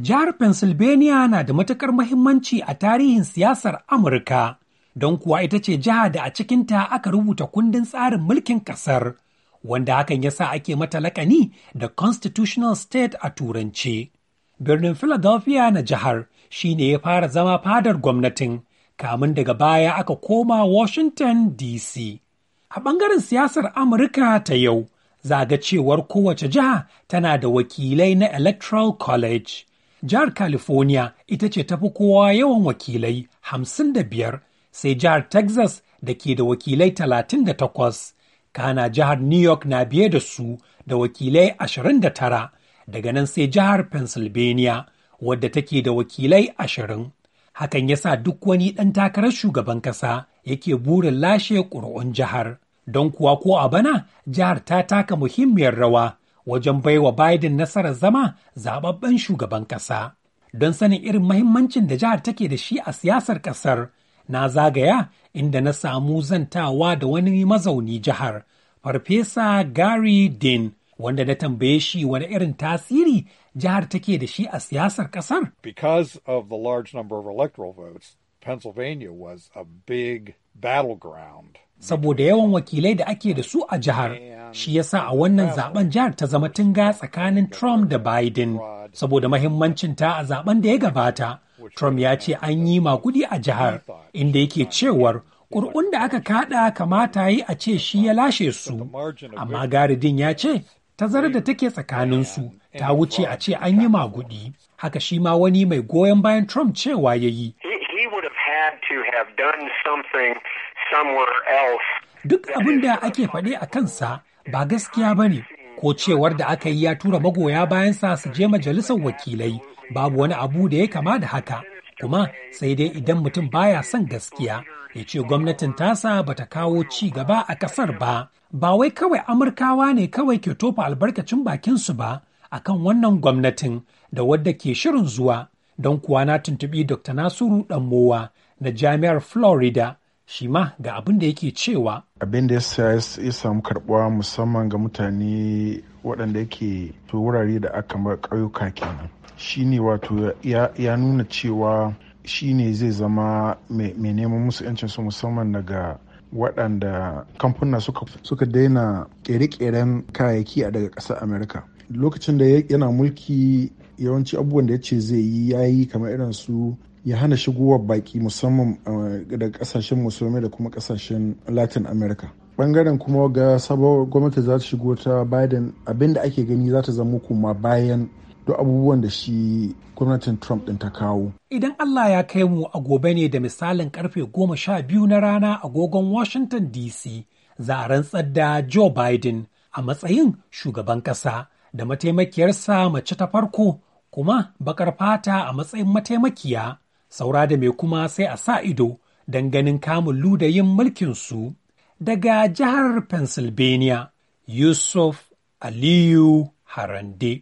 Jihar Pennsylvania na da matuƙar mahimmanci a tarihin siyasar Amurka, don kuwa ita ce jiha da a cikinta aka rubuta kundin tsarin mulkin ƙasar, wanda hakan ya sa ake mata lakani da Constitutional State a Turance. Birnin Philadelphia na jihar shi ne ya fara zama fadar gwamnatin, kamun daga baya aka koma Washington DC. A ɓangaren siyasar Amurka ta yau, za ga cewar kowace jiha tana da wakilai na Electoral College. Jihar California ita ce tafi kowa yawan wakilai hamsin da biyar, sai jihar Texas da ke da wakilai talatin da takwas. Kana jihar New York na biye da su da wakilai ashirin da tara, daga nan sai jihar Pennsylvania wadda take da wakilai ashirin. Hakan ya sa duk wani ɗan takarar shugaban ƙasa yake burin lashe ƙuri'un jihar. Don kuwa ko a bana, jihar ta taka muhimmiyar rawa wajen baiwa Biden nasarar zama zababben shugaban ƙasa. Don sanin irin mahimmancin da jihar take da shi a siyasar ƙasar, na zagaya inda na samu zantawa da wani mazauni jihar, Farfesa Gary Dean, wanda na tambaye shi wani irin tasiri jihar take da shi a siyasar ƙasar. Because of the large number of electoral votes, Pennsylvania was a big battleground. Saboda yawan wakilai da ake da su a jihar, shi yasa a wannan zaɓen jihar ta zama tunga tsakanin Trump da Biden. Saboda mahimmancinta a zaɓen da ya gabata, Trump ya ce an yi makudi a jihar, inda yake cewar ƙuri'un da aka kada kamata yi a ce shi ya lashe su, amma garidin ya ce tazarar da take tsakaninsu ta wuce a ce an yi magudi. Haka shi ma wani mai goyon bayan Trump cewa ya yi. Duk abin da ake faɗe a kansa ba gaskiya ba ne, ko cewar da aka yi ya tura magoya bayansa su je majalisar wakilai babu wani abu da ya kama da haka. Kuma sai dai idan mutum baya son gaskiya, ya ce gwamnatin tasa bata kawo ci gaba a ƙasar ba. Ba wai kawai Amurkawa ne kawai ke tofa albarkacin bakinsu ba akan wannan gwamnatin da wadda ke shirin zuwa, don kuwa na tuntuɓi Dr. Nasiru Ɗanmowa na Jami'ar Florida. Shi ma ga abin da yake cewa. Abin da ya samu karbuwa musamman ga mutane waɗanda yake to wurare da aka bar ƙauyuka kenan. Shi ne wato ya nuna cewa shi ne zai zama mai neman musu 'yancin su musamman daga waɗanda kamfuna suka daina ƙere-ƙeren kayayyaki a daga ƙasar Amerika. Lokacin da yana mulki yawanci abubuwan da ya ce zai yi ya yi kamar irin su ya hana shigowar baki musamman daga ƙasashen musulmai da kuma ƙasashen latin america. Bangaren kuma ga sabon gwamnati za ta shigo ta biden abin da ake gani za ta zama kuma bayan duk abubuwan da shi gwamnatin trump din ta kawo. Idan allah ya kai mu a gobe ne da misalin ƙarfe goma sha biyu na rana agogon washington dc za a rantsar da joe biden a matsayin shugaban kasa da mataimakiyarsa mace ta farko kuma bakar fata a matsayin mataimakiya. Saura da mai kuma sai a sa ido don ganin kamun ludayin mulkinsu. Daga jihar Pennsylvania, Yusuf Aliyu Harande,